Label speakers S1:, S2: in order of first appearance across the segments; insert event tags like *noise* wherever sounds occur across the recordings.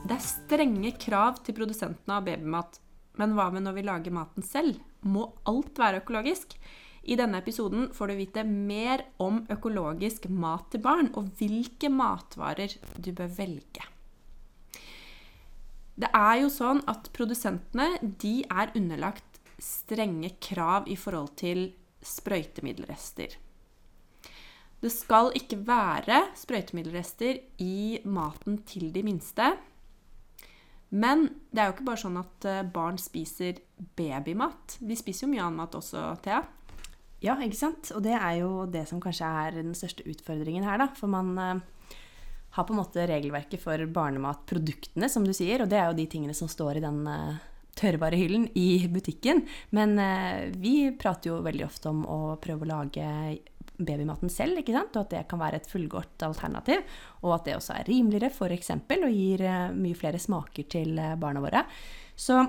S1: Det er strenge krav til produsentene av babymat. Men hva med når vi lager maten selv? Må alt være økologisk? I denne episoden får du vite mer om økologisk mat til barn, og hvilke matvarer du bør velge. Det er jo sånn at produsentene de er underlagt strenge krav i forhold til sprøytemiddelrester. Det skal ikke være sprøytemiddelrester i maten til de minste. Men det er jo ikke bare sånn at eh, barn spiser babymat. De spiser jo mye annen mat også, Thea.
S2: Ja, ikke sant? Og det er jo det som kanskje er den største utfordringen her, da. For man eh, har på en måte regelverket for barnematproduktene, som du sier, og det er jo de tingene som står i den uh, tørrvarehyllen i butikken. Men eh, vi prater jo veldig ofte om å prøve å lage babymaten selv, ikke sant? og at det kan være et fullgodt alternativ. Og at det også er rimeligere, f.eks., og gir eh, mye flere smaker til eh, barna våre. Så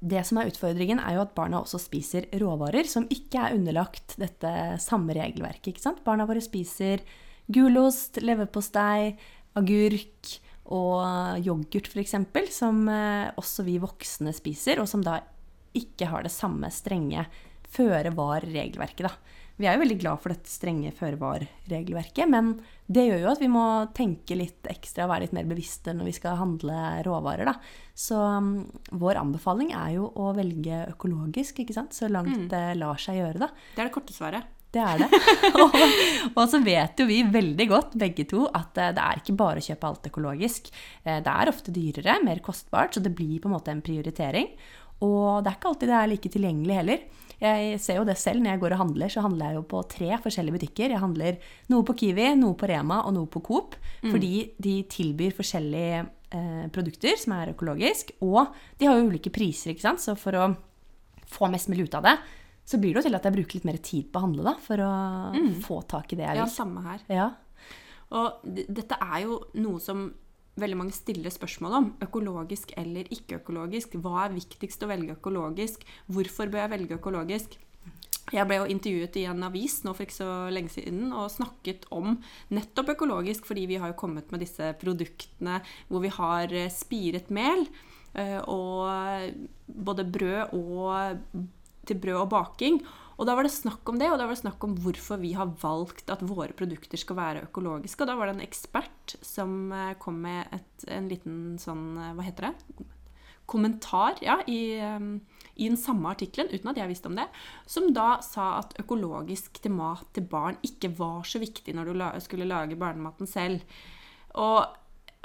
S2: det som er utfordringen, er jo at barna også spiser råvarer som ikke er underlagt dette samme regelverket. ikke sant? Barna våre spiser gulost, leverpostei, agurk og yoghurt f.eks., som eh, også vi voksne spiser, og som da ikke har det samme strenge føre var-regelverket. da. Vi er jo veldig glad for dette strenge føre-var-regelverket, men det gjør jo at vi må tenke litt ekstra og være litt mer bevisste når vi skal handle råvarer. Da. Så um, vår anbefaling er jo å velge økologisk, ikke sant? så langt
S1: Mm.
S2: det lar seg gjøre. da.
S1: Det er det korte svaret.
S2: Det er det. og, *laughs* *laughs* og så vet jo vi veldig godt, begge to, at eh, det er ikke bare å kjøpe alt økologisk. Eh, Det er ofte dyrere, mer kostbart, så det blir på en måte en prioritering. Og det er ikke alltid det er like tilgjengelig heller. Jeg ser jo det selv når jeg går og handler, så handler jeg jo på tre forskjellige butikker. Jeg handler noe på Kiwi, noe på Rema og noe på Coop. Fordi de tilbyr forskjellige eh, produkter som er økologisk. Og de har jo ulike priser, ikke sant. Så for å få mest mulig ut av det, så blir det jo til at jeg bruker litt mer tid på å handle, da. For å få tak i det jeg vil.
S1: Ja, samme her.
S2: Ja.
S1: Og dette er jo noe som veldig mange stiller spørsmål om. Økologisk eller ikke økologisk. Hva er viktigst å velge økologisk? Hvorfor bør jeg velge økologisk? Jeg ble jo intervjuet i en avis nå for ikke så lenge siden og snakket om nettopp økologisk, fordi vi har jo kommet med disse produktene hvor vi har eh, spiret mel. eh, Og både brød og til brød og baking. Og da var det snakk om det, og da var det snakk om hvorfor vi har valgt at våre produkter skal være økologiske. Og da var det en ekspert som eh, kom med et, en liten sånn eh, Hva heter det? Kommentar ja, i, eh, i den samme artikkelen, uten at jeg visste om det, som da sa at økologisk til mat til barn ikke var så viktig når du skulle lage barnematen selv. Og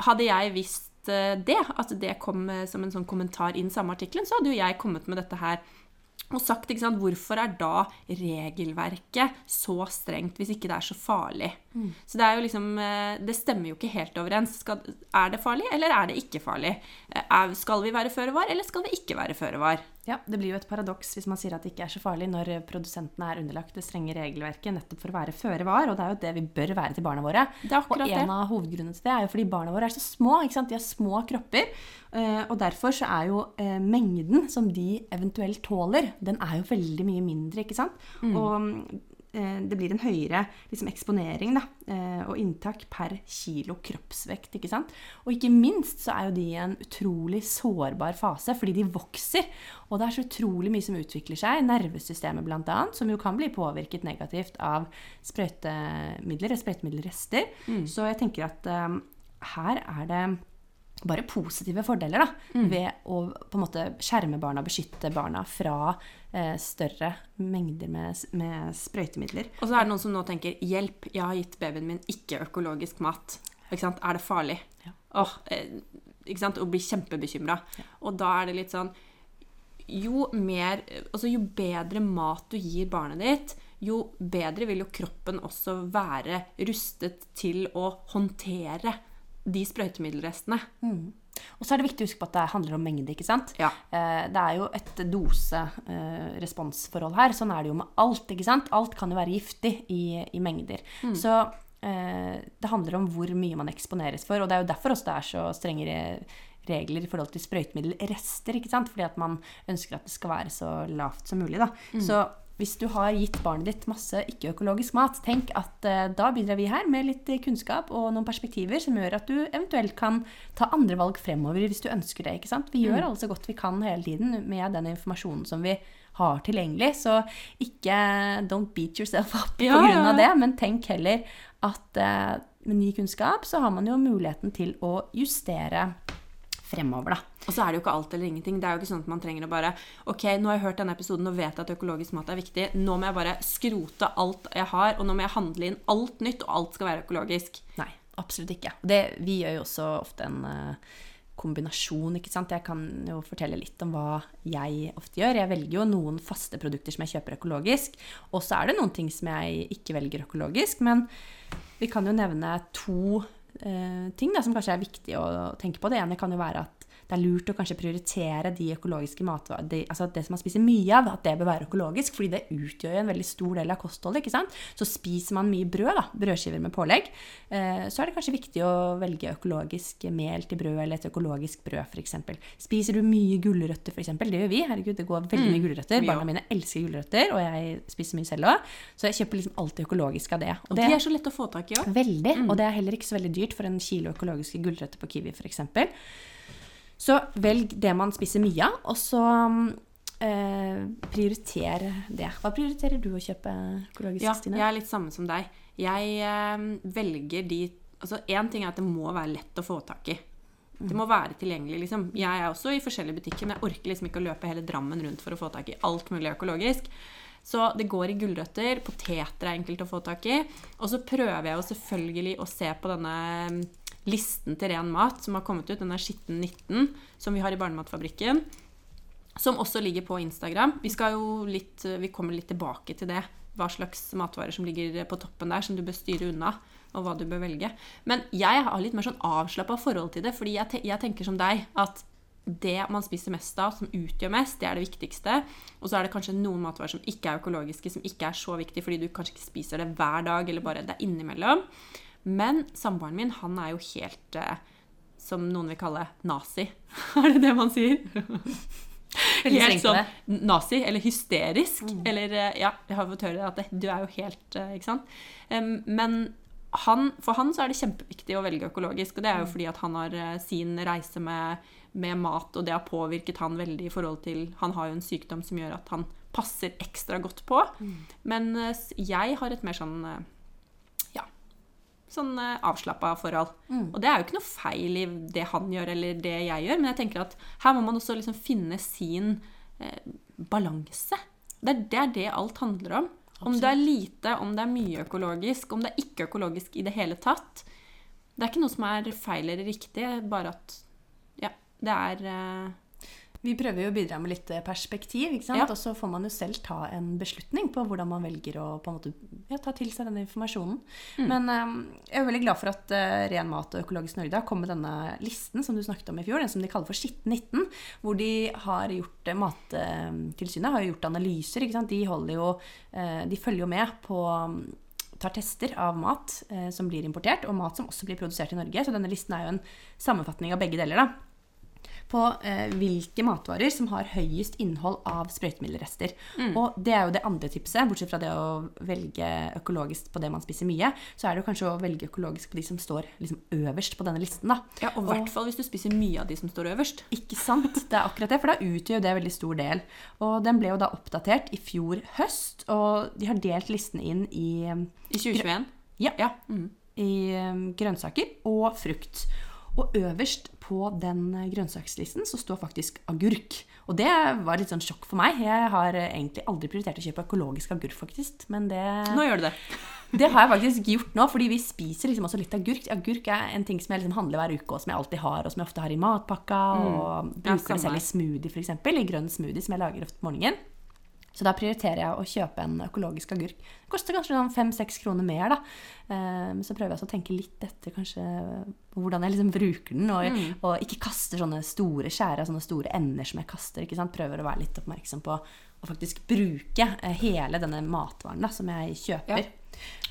S1: hadde jeg visst det, at det kom som en sånn kommentar i den samme artikkelen, så hadde jo jeg kommet med dette her og sagt ikke sant, hvorfor er da regelverket så strengt hvis ikke det er så farlig. Så det er jo liksom eh, Det stemmer jo ikke helt overens. Skal, er det farlig, eller er det ikke farlig? Eh, Er, skal vi være føre var, eller skal vi ikke være føre var?
S2: Ja, Det blir jo et paradoks hvis man sier at det ikke er så farlig når produsentene er underlagt det strenge regelverket nettopp for å være føre var, og det er jo det vi bør være til barna våre.
S1: Det
S2: Og en
S1: det.
S2: av hovedgrunnene til det er jo fordi barna våre er så små. De har små kropper. eh, Og derfor så er jo eh, mengden som de eventuelt tåler, den er jo veldig mye mindre, ikke sant. Og eh, det blir en høyere liksom, eksponering da, eh, og inntak per kilo kroppsvekt. ikke sant? Og ikke minst så er jo de i en utrolig sårbar fase, fordi de vokser. Og det er så utrolig mye som utvikler seg. Nervesystemet bl.a., som jo kan bli påvirket negativt av sprøytemidler, sprøytemiddelrester. Så jeg tenker at um, her er det bare positive fordeler da, ved å på en måte skjerme barna, beskytte barna fra eh, større mengder med, med sprøytemidler.
S1: Og så er det noen som nå tenker 'hjelp, jeg har gitt babyen min ikke økologisk mat'. Ikke sant? Er det farlig?
S2: Ja.
S1: Åh, eh, ikke sant? Og blir kjempebekymra. Og da er det litt sånn jo, mer, altså jo bedre mat du gir barnet ditt, jo bedre vil jo kroppen også være rustet til å håndtere de sprøytemiddelrestene.
S2: Og så er det viktig å huske på at det handler om mengde, ikke sant.
S1: Ja.
S2: Eh, det er jo et dose-responsforhold her. Sånn er det jo med alt, ikke sant. Alt kan jo være giftig i, i mengder. Så eh, det handler om hvor mye man eksponeres for. Og det er jo derfor også det er så strenge regler i forhold til sprøytemiddelrester. ikke sant? Fordi at man ønsker at det skal være så lavt som mulig. da. Så hvis du har gitt barnet ditt masse ikke-økologisk mat, tenk at eh, da bidrar vi her med litt kunnskap og noen perspektiver som gjør at du eventuelt kan ta andre valg fremover hvis du ønsker det. ikke sant? Vi gjør alle så godt vi kan hele tiden med den informasjonen som vi har tilgjengelig. Så ikke don't beat yourself up
S1: Ja,
S2: på grunn av
S1: ja.
S2: det, men tenk heller at eh, med ny kunnskap så har man jo muligheten til å justere fremover, da.
S1: Og så er det jo ikke alt eller ingenting. Det er jo ikke sånn at man trenger å bare Ok, nå har jeg hørt denne episoden og vet at økologisk mat er viktig. Nå må jeg bare skrote alt jeg har, og nå må jeg handle inn alt nytt, og alt skal være økologisk.
S2: Nei, absolutt ikke. Det, vi gjør jo også ofte en eh, kombinasjon, ikke sant. Jeg kan jo fortelle litt om hva jeg ofte gjør. Jeg velger jo noen faste produkter som jeg kjøper økologisk, og så er det noen ting som jeg ikke velger økologisk. Men vi kan jo nevne to ting da, som kanskje er viktig å tenke på. Det ene kan jo være at det er lurt å kanskje prioritere de økologiske matvarene, de, altså det som man spiser mye av, at det bør være økologisk, fordi det utgjør jo en veldig stor del av kostholdet. ikke sant? Så spiser man mye brød, da, brødskiver med pålegg, eh, så er det kanskje viktig å velge økologisk mel til brød, eller et økologisk brød f.eks. Spiser du mye gulrøtter f.eks., det gjør vi, herregud, det går veldig mye gulrøtter.
S1: Mm,
S2: Barna mine elsker gulrøtter, og jeg spiser mye selv òg, så jeg kjøper liksom alltid økologisk av det.
S1: Og de er så lett å få tak i òg.
S2: Veldig. Og det er heller ikke så veldig dyrt for en kilo økologiske gulrøtter på Kiwi f.eks. Så velg det man spiser mye av, og så eh, prioriter det. Hva prioriterer du å kjøpe økologisk,
S1: Ja,
S2: Stine?
S1: jeg er litt samme som deg. Jeg eh, velger de Altså, én ting er at det må være lett å få tak i. Det må være tilgjengelig, liksom. Jeg er også i forskjellige butikker, men jeg orker liksom ikke å løpe hele Drammen rundt for å få tak i alt mulig økologisk. Så det går i gulrøtter. Poteter er enkelt å få tak i. Og så prøver jeg jo selvfølgelig å se på denne mm, listen til ren mat som har kommet ut, denne Skitten 19, som vi har i Barnematfabrikken. Som også ligger på Instagram. Vi, litt, vi kommer litt tilbake til det. Hva slags matvarer som ligger på toppen der, som du bør styre unna. Og hva du bør velge. Men jeg har litt mer sånn avslappa forhold til det. Fordi jeg, te jeg tenker som deg at det man spiser mest av, som utgjør mest, det er det viktigste. Og så er det kanskje noen matvarer som ikke er økologiske, som ikke er så viktig fordi du kanskje ikke spiser det hver dag, eller bare det er innimellom. Men samboeren min, han er jo helt eh, som noen vil kalle nazi. *laughs* er det det man sier? Helt sånn nazi, eller hysterisk. Eller eh, ja, jeg har fått høre at det, du er jo helt eh, Ikke sant? Um, men han, for han så er det kjempeviktig å velge økologisk. Og det er jo fordi at han har eh, sin reise med, med mat, og det har påvirket han veldig i forhold til Han har jo en sykdom som gjør at han passer ekstra godt på. Men eh, jeg har et mer sånn sånn uh, avslappa forhold. Og det er jo ikke noe feil i det han gjør, eller det jeg gjør, men jeg tenker at her må man også liksom finne sin eh, balanse. Det er, det er det alt handler om. Om det er lite, om det er mye økologisk, om det er ikke økologisk i det hele tatt. Det er ikke noe som er feil eller riktig, bare at ja, det er eh,
S2: Vi prøver jo å bidra med litt eh, perspektiv, ikke sant?
S1: Ja.
S2: og så får man jo selv ta en beslutning på hvordan man velger å på en måte, ja, ta til seg denne informasjonen.
S1: Mm.
S2: Men um, jeg er veldig glad for at uh, Ren Mat og Økologisk Norge har kommet med denne listen som du snakket om i fjor, den som de kaller for Skitten 19, hvor de har gjort uh, Mattilsynet har jo gjort analyser. ikke sant? De, holder jo, uh, de følger jo med på tar tester av mat som blir importert, og mat som også blir produsert i Norge. Så denne listen er jo en sammenfatning av begge deler. da på eh, hvilke matvarer som har høyest innhold av sprøytemiddelrester. Og det er jo det andre tipset, bortsett fra det å velge økologisk på det man spiser mye, så er det jo kanskje å velge økologisk på de som står liksom øverst på denne listen. da.
S1: Ja, og i hvert fall hvis du spiser mye av de som står øverst.
S2: Ikke sant? Det er akkurat det, for da utgjør det en veldig stor del. Og den ble jo da oppdatert i fjor høst, og de har delt listen inn i
S1: I 2021.
S2: Ja.
S1: Ja. Mm.
S2: i um, grønnsaker og frukt. Og øverst på den grønnsakslisten så står faktisk agurk. Og det var litt sånn sjokk for meg. Jeg har egentlig aldri prioritert å kjøpe økologisk agurk, faktisk. Men det,
S1: Nå gjør du det. *laughs*
S2: det har jeg faktisk gjort nå, fordi vi spiser liksom også litt agurk. Agurk er en ting som jeg liksom handler hver uke, og som jeg alltid har, og som jeg ofte har i matpakka. Og
S1: bruker Ja,
S2: det selv i smoothie, f.eks. I grønn smoothie, som jeg lager ofte på morgenen. Så da prioriterer jeg å kjøpe en økologisk agurk. Det koster kanskje sånn fem-seks kroner mer, da. Men så prøver jeg også å tenke litt etter kanskje hvordan jeg liksom bruker den, og,
S1: Mm.
S2: og ikke kaster sånne store skjære, sånne store ender som jeg kaster. ikke sant? Prøver å være litt oppmerksom på å faktisk bruke eh, hele denne matvaren da, som jeg kjøper.
S1: Ja.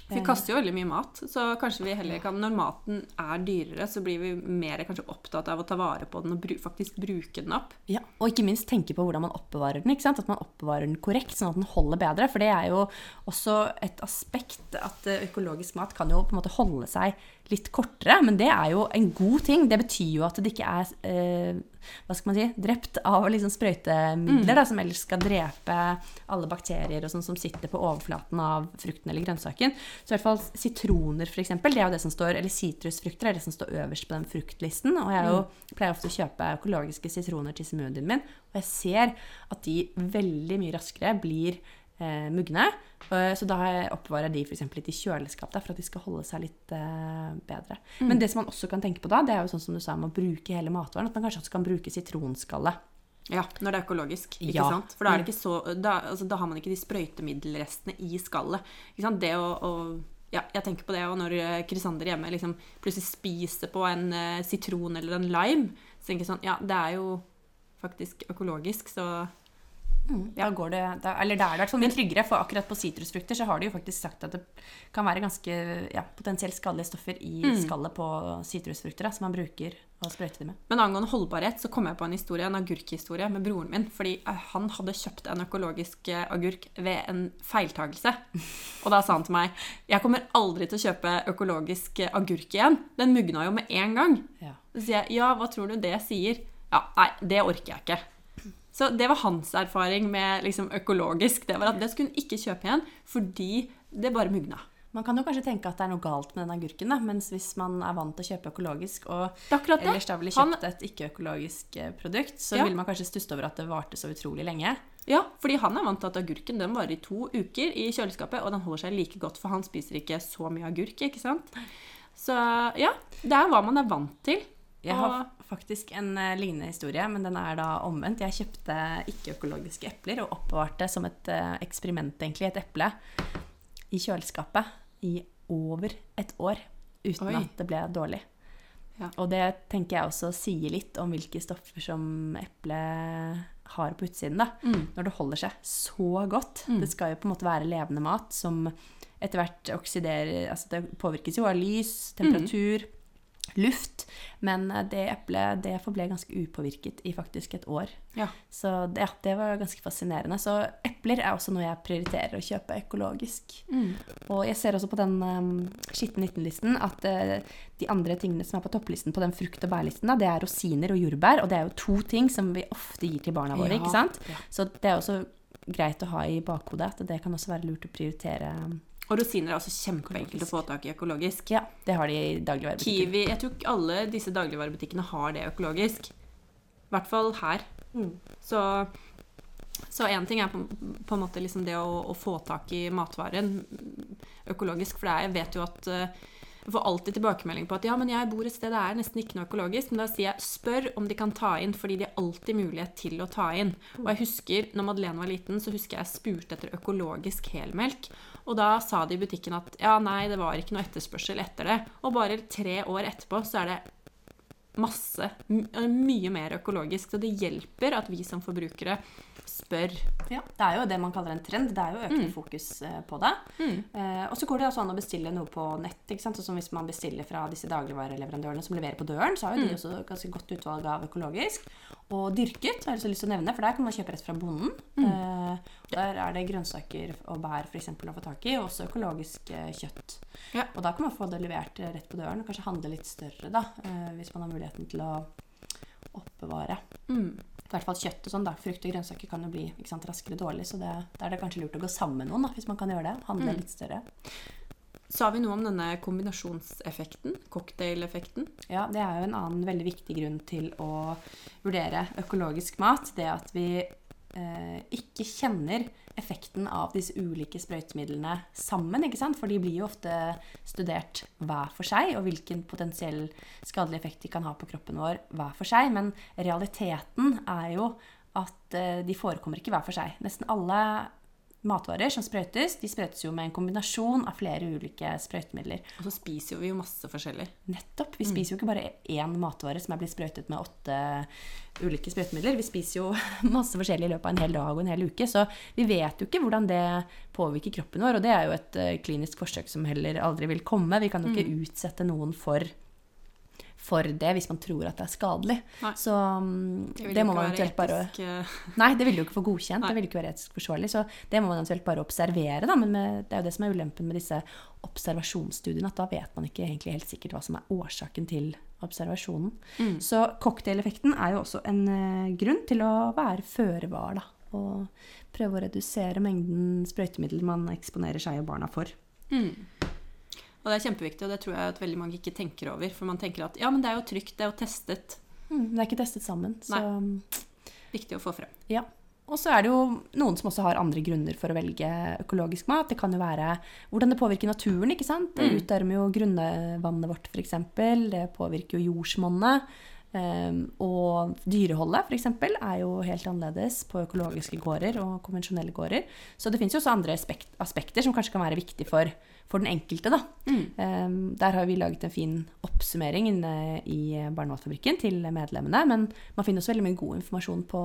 S1: Vi kaster jo veldig mye mat, så kanskje vi heller kan Når maten er dyrere, så blir vi mer kanskje opptatt av å ta vare på den og faktisk bruke den opp.
S2: Ja, og ikke minst tenke på hvordan man oppbevarer den. ikke sant? At man oppbevarer den korrekt, sånn at den holder bedre. For det er jo også et aspekt at eh, økologisk mat kan jo på en måte holde seg litt kortere. Men det er jo en god ting. Det betyr jo at det ikke er eh, hva skal man si, drept av liksom sprøytemidler da, som ellers skal drepe alle bakterier og sånn som sitter på overflaten av frukten eller grønnsaken. Så i hvert fall sitroner, f.eks., det er jo det som står, eller sitrusfrukter er det som står øverst på den fruktlisten. Og jeg jo, pleier ofte å kjøpe økologiske sitroner til smoothien min, og jeg ser at de veldig mye raskere blir eh, mugne. Eh, Så da oppbevarer jeg de for eksempel litt i kjøleskap der, for at de skal holde seg litt eh, bedre. Men det som man også kan tenke på da, det er jo sånn som du sa om å bruke hele matvaren, at man kanskje også kan bruke sitronskallet.
S1: Ja, når det er økologisk. ikke
S2: Ja.
S1: sant? For da, det ikke så, da, altså, da har man ikke de sprøytemiddelrestene i skallet. Ikke sant? Det å, å ja, jeg tenker på det, og når eh, Krisander hjemme liksom plutselig spiser på en uh, sitron eller en lime, så tenker jeg sånn Ja, det er jo faktisk økologisk, så
S2: Da går det, da, eller da er det i hvert fall mye tryggere, for akkurat på sitrusfrukter så har de jo faktisk sagt at det kan være ganske ja, potensielt skadelige stoffer i skallet på sitrusfrukter som man bruker å sprøyter de med.
S1: Men angående holdbarhet så kom jeg på en historie, en agurkhistorie med broren min. Fordi eh, han hadde kjøpt en økologisk eh, agurk ved en feiltagelse. Og da sa han til meg jeg kommer aldri til å kjøpe økologisk eh, agurk igjen. Den mugna jo med en gang.
S2: Ja.
S1: Så sier jeg ja, hva tror du det sier? Ja, nei, det orker jeg ikke. Så det var hans erfaring med liksom, økologisk. Det var at det skulle hun ikke kjøpe igjen fordi det bare mugna.
S2: Man kan jo kanskje tenke at det er noe galt med den agurken, da, mens hvis man er vant til å kjøpe økologisk, og
S1: er
S2: ellers da ville
S1: Han-
S2: kjøpt et ikke-økologisk eh, produkt, så
S1: Ja.
S2: vil man kanskje stusse over at det varte så utrolig lenge.
S1: Ja, fordi han er vant til at agurken den varer i to uker i kjøleskapet, og den holder seg like godt, for han spiser ikke så mye agurk, ikke sant? Så ja, det er hva man er vant til.
S2: Jeg har faktisk en uh, lignende historie, men den er da omvendt. Jeg kjøpte ikke-økologiske epler og oppbevarte som et uh, eksperiment, egentlig, et eple i kjøleskapet i over et år uten
S1: Oi.
S2: at det ble dårlig.
S1: Ja.
S2: Og det tenker jeg også sier litt om hvilke stoffer som eplet har på utsiden. da.
S1: Mm.
S2: Når det holder seg så godt. Det skal jo på en måte være levende mat som etter hvert oksiderer altså Det påvirkes jo av lys, temperatur, luft. Men eh, det eplet det forble ganske upåvirket i faktisk et år.
S1: Ja.
S2: Så det, det var ganske fascinerende. Så epler er også noe jeg prioriterer å kjøpe økologisk.
S1: Mm.
S2: Og jeg ser også på den um, skitten 19-listen at uh, de andre tingene som er på topplisten på den frukt- og bærlisten, da, det er rosiner og jordbær. Og det er jo to ting som vi ofte gir til barna våre.
S1: Ja,
S2: ikke sant?
S1: ja.
S2: Så det er også greit å ha i bakhodet at det kan også være lurt å prioritere.
S1: Og rosiner er også kjempeenkelt å få tak i økologisk.
S2: Ja, det har de i dagligvarebutikken.
S1: Kiwi Jeg tror ikke alle disse dagligvarebutikkene har det økologisk. I hvert fall her.
S2: Mm.
S1: Så så én ting er på, på en måte liksom det å, å få tak i matvaren økologisk. For er, jeg vet jo at eh, jeg får alltid tilbakemelding på at ja, men jeg bor et sted det er nesten ikke noe økologisk. Men da sier jeg spør om de kan ta inn, fordi de har alltid mulighet til å ta inn. Og jeg husker, når Madeleine var liten, så husker jeg jeg spurte etter økologisk helmelk. Og da sa de i butikken at ja, nei, det var ikke noe etterspørsel etter det. Og bare tre år etterpå så er det masse, my- mye mer økologisk. Så det hjelper at vi som forbrukere spør.
S2: Ja, det er jo det man kaller en trend. Det er jo økende fokus eh, på det.
S1: Mm.
S2: Eh, og så går det også an å bestille noe på nett. ikke sant? Sånn som Hvis man bestiller fra disse dagligvareleverandørene som leverer på døren, så har jo de også ganske godt utvalg av økologisk. Og dyrket, har jeg også lyst til å nevne, for der kan man kjøpe rett fra bonden. Eh, der er det grønnsaker og bær for eksempel, å få tak i, og også økologisk eh, kjøtt.
S1: Ja.
S2: Og da kan man få det levert eh, rett på døren, og kanskje handle litt større, da, eh, hvis man har muligheten til å oppbevare.
S1: Mm.
S2: I hvert fall kjøtt og sånn, da. Frukt og grønnsaker kan jo bli sant, raskere dårlig, så det, da er det kanskje lurt å gå sammen med noen, da, hvis man kan gjøre det. Handle
S1: Mm.
S2: litt større.
S1: Sa vi noe om denne kombinasjonseffekten? Cocktaileffekten?
S2: Ja, det er jo en annen veldig viktig grunn til å vurdere økologisk mat. Det at vi ikke kjenner effekten av disse ulike sprøytemidlene sammen. ikke sant? For de blir jo ofte studert hver for seg, og hvilken potensiell skadelig effekt de kan ha på kroppen vår hver for seg. Men realiteten er jo at eh, de forekommer ikke hver for seg. Nesten alle matvarer som sprøytes, de sprøytes jo med en kombinasjon av flere ulike sprøytemidler.
S1: Og så spiser jo vi jo masse forskjellig.
S2: Nettopp. Vi spiser jo ikke bare én matvare som er blitt sprøytet med åtte ulike sprøytemidler. Vi spiser jo *laughs* masse forskjellig i løpet av en hel dag og en hel uke. Så vi vet jo ikke hvordan det påvirker kroppen vår. Og det er jo et eh, klinisk forsøk som heller aldri vil komme. Vi kan jo ikke utsette noen for for det hvis man tror at det er skadelig.
S1: Nei.
S2: Så mm,
S1: Det
S2: det
S1: jo
S2: må man eventuelt bare
S1: eh, *laughs*
S2: Nei, det vil du ikke få godkjent.
S1: Nei.
S2: Det vil ikke være etisk forsvarlig. Så det må man eventuelt bare observere. Da. Men med, det er jo det som er ulempen med disse observasjonsstudiene, at da vet man ikke helt sikkert hva som er årsaken til observasjonen.
S1: Mm.
S2: Så cocktaileffekten er jo også en uh, grunn til å være føre var, da. Og prøve å redusere mengden sprøytemiddel man eksponerer seg og barna for.
S1: Mm. Og det er kjempeviktig, og det tror jeg at veldig mange ikke tenker over. For man tenker at ja, men det er jo trygt, det er jo testet.
S2: Mm, det er ikke testet sammen. Så
S1: Viktig å få frem.
S2: Ja. Og så er det jo noen som også har andre grunner for å velge økologisk mat. Det kan jo være hvordan det påvirker naturen. ikke sant? Det
S1: Mm.
S2: utarmer jo grunnvannet vårt, f.eks. Det påvirker jo jordsmonnet. Um, og dyreholdet f.eks. er jo helt annerledes på økologiske gårder og konvensjonelle gårder. Så det fins også andre aspekt, aspekter som kanskje kan være viktig for, for den enkelte. da.
S1: Mm.
S2: Um, der har vi laget en fin oppsummering inne i Barnematfabrikken til medlemmene. Men man finner også veldig mye god informasjon på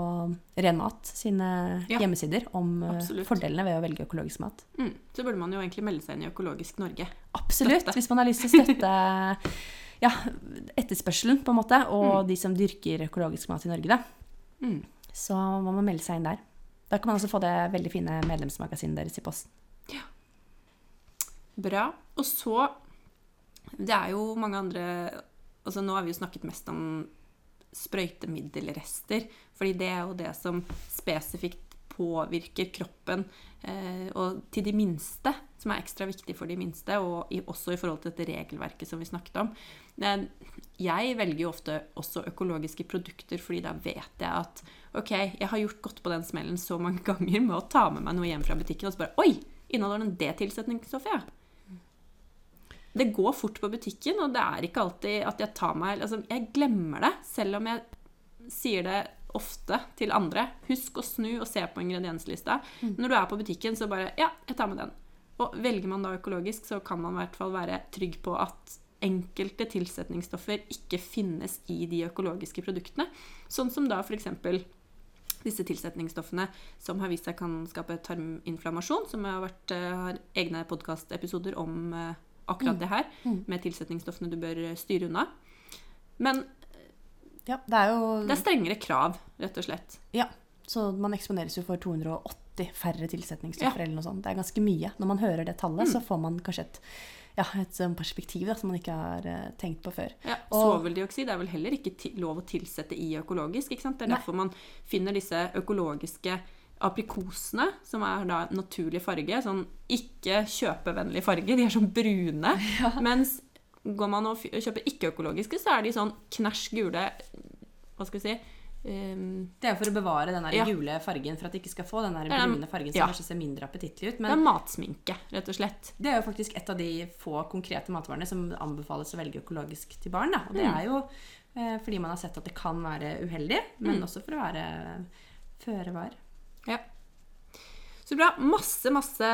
S2: Ren Mat sine
S1: Ja,
S2: hjemmesider om uh,
S1: absolutt.
S2: fordelene ved å velge økologisk mat.
S1: Mm. Så burde man jo egentlig melde seg inn i Økologisk Norge.
S2: Absolutt,
S1: Støtte.
S2: hvis man har lyst til å støtte *laughs* ja, etterspørselen, på en måte, og de som dyrker økologisk mat i Norge, da.
S1: Mm.
S2: Så må melde seg inn der. Da kan man også få det veldig fine medlemsmagasinet deres i posten. Ja.
S1: Bra. Og så Det er jo mange andre Altså nå har vi jo snakket mest om sprøytemiddelrester, fordi det er jo det som spesifikt påvirker kroppen, eh, og til de minste, som er ekstra viktig for de minste, og også i forhold til dette regelverket som vi snakket om. Jeg velger jo ofte også økologiske produkter, fordi da vet jeg at ok, jeg har gjort godt på den smellen så mange *laughs* ganger med å ta med meg noe hjem fra butikken, og så bare Oi! Inneholder den det tilsetningsstoffet, ja? Det går fort på butikken, og det er ikke alltid at jeg tar meg altså, Jeg glemmer det, selv om jeg sier det ofte til andre. Husk å snu og se på ingredienslista. Når du er på butikken, så bare Ja, jeg tar med den. Og velger man da økologisk, så kan man i hvert fall være trygg på at enkelte tilsetningsstoffer ikke finnes i de økologiske produktene. Sånn som da f.eks. disse tilsetningsstoffene som har vist seg kan skape tarminflammasjon, som har, vært, eh, har egne podkastepisoder om eh, akkurat det her, med tilsetningsstoffene du bør eh, styre unna. Men
S2: Ja, det er jo
S1: det er strengere krav, rett og slett.
S2: Ja, så man eksponeres jo for 280 færre tilsetningsstoffer
S1: Ja.
S2: eller noe sånt. Det er ganske mye. Når man hører det tallet, så får man kanskje et, ja, et sånn perspektiv da, som man ikke har uh, tenkt på før.
S1: Ja,
S2: Og-
S1: Svoveldioksid er vel heller ikke ti lov å tilsette i økologisk. ikke sant? Det er
S2: Nei.
S1: derfor man finner disse økologiske aprikosene, som er da naturlig farge. Sånn ikke kjøpevennlig farge. De er sånn brune. *laughs* Mens går man og kjøper ikke-økologiske, så er de sånn knæsj gule Hva skal vi si? Um,
S2: Det er for å bevare den
S1: Ja.
S2: gule fargen, for at det ikke skal få den brune fargen som
S1: ja.
S2: kanskje ser mindre appetittlig ut.
S1: det er matsminke, rett og slett.
S2: det er jo faktisk et av de få konkrete matvarene som anbefales å velge økologisk til barn. Da. Og det
S1: Mm.
S2: er jo eh, fordi man har sett at det kan være uheldig, men også for å være føre var.
S1: Ja. Så bra. Masse, masse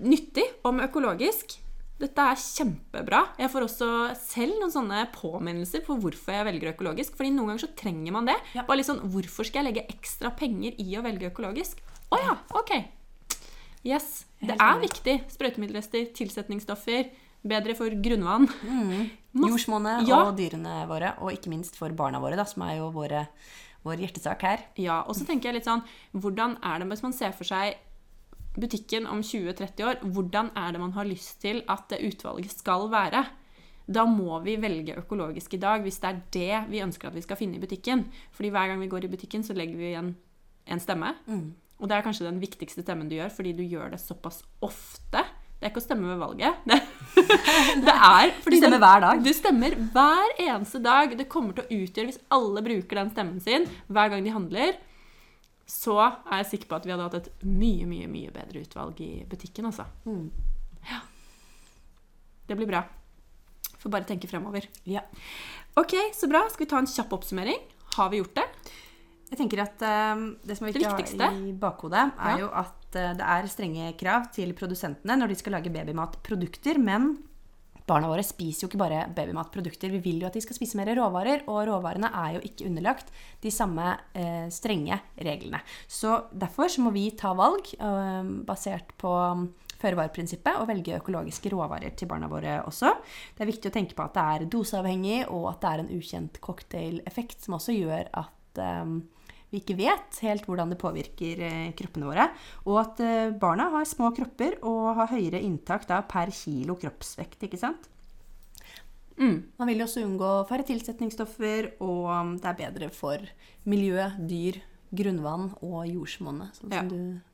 S1: nyttig om økologisk. Dette er kjempebra. Jeg får også selv noen sånne påminnelser på hvorfor jeg velger økologisk. Fordi noen ganger så trenger man det.
S2: Ja.
S1: Bare litt sånn, Hvorfor skal jeg legge ekstra penger i å velge økologisk? Å ja, ok. Yes. Det er viktig. Sprøytemiddelrester, tilsetningsstoffer. Bedre for grunnvann. Mm.
S2: Jordsmonnet
S1: Ja.
S2: og dyrene våre, og ikke minst for barna våre, da, som er jo våre, vår hjertesak her.
S1: Ja, og så tenker jeg litt sånn Hvordan er det hvis man ser for seg butikken om 20-30 år? Hvordan er det man har lyst til at det utvalget skal være? Da må vi velge økologisk i dag, hvis det er det vi ønsker at vi skal finne i butikken. Fordi hver gang vi går i butikken, så legger vi igjen en stemme. Og det er kanskje den viktigste stemmen du gjør, fordi du gjør det såpass ofte. Det er ikke å stemme ved valget. *laughs* Det, *laughs* det er
S2: Du stemmer hver dag.
S1: Du stemmer hver eneste dag. Det kommer til å utgjøre, hvis alle bruker den stemmen sin hver gang de handler, så er jeg sikker på at vi hadde hatt et mye, mye mye bedre utvalg i butikken. Altså. Ja. Det blir bra. Får bare tenke fremover.
S2: Ja.
S1: Ok, så bra. Skal vi ta en kjapp oppsummering? Har vi gjort det?
S2: jeg tenker at eh, det som viktig å
S1: viktigste.
S2: i bakhodet, er
S1: Ja.
S2: jo at uh, det er strenge krav til produsentene når de skal lage babymatprodukter, men barna våre spiser jo ikke bare babymatprodukter. Vi vil jo at de skal spise mer råvarer, og råvarene er jo ikke underlagt de samme eh, strenge reglene. Så derfor så må vi ta valg eh, basert på um, føre-var-prinsippet og velge økologiske råvarer til barna våre også. Det er viktig å tenke på at det er doseavhengig, og at det er en ukjent cocktaileffekt som også gjør at eh, vi ikke vet helt hvordan det påvirker eh, kroppene våre. Og at eh, barna har små kropper og har høyere inntak da, per kilo kroppsvekt. ikke sant?
S1: Mm.
S2: Man vil også unngå færre tilsetningsstoffer, og um, det er bedre for miljø, dyr, grunnvann og jordsmonnet. Sånn
S1: Ja.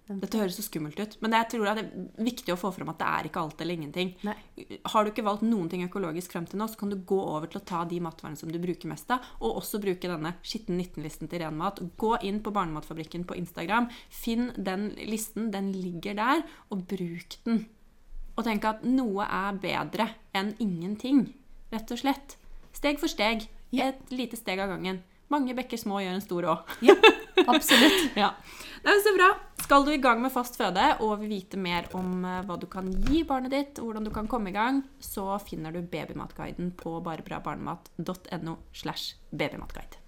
S1: Dette høres så skummelt ut, men jeg tror det er viktig å få fram at det er ikke alt eller ingenting.
S2: Nei.
S1: Har du ikke valgt noen ting økologisk frem til nå, så kan du gå over til å ta de matvarene som du bruker mest av, og også bruke denne skitten 19-listen til ren mat. Gå inn på Barnematfabrikken på Instagram, finn den listen, den ligger der, og bruk den. Og tenk at noe er bedre enn ingenting, rett og slett. Steg for steg. Et lite steg av gangen. Mange bekker små gjør en stor å.
S2: Ja, *laughs* absolutt. *laughs*
S1: Ja. Er så bra. Skal du i gang med fast føde og vil vite mer om eh, hva du kan gi barnet ditt, og hvordan du kan komme i gang, så finner du Babymatguiden på barebrabarnemat.no slash babymatguide.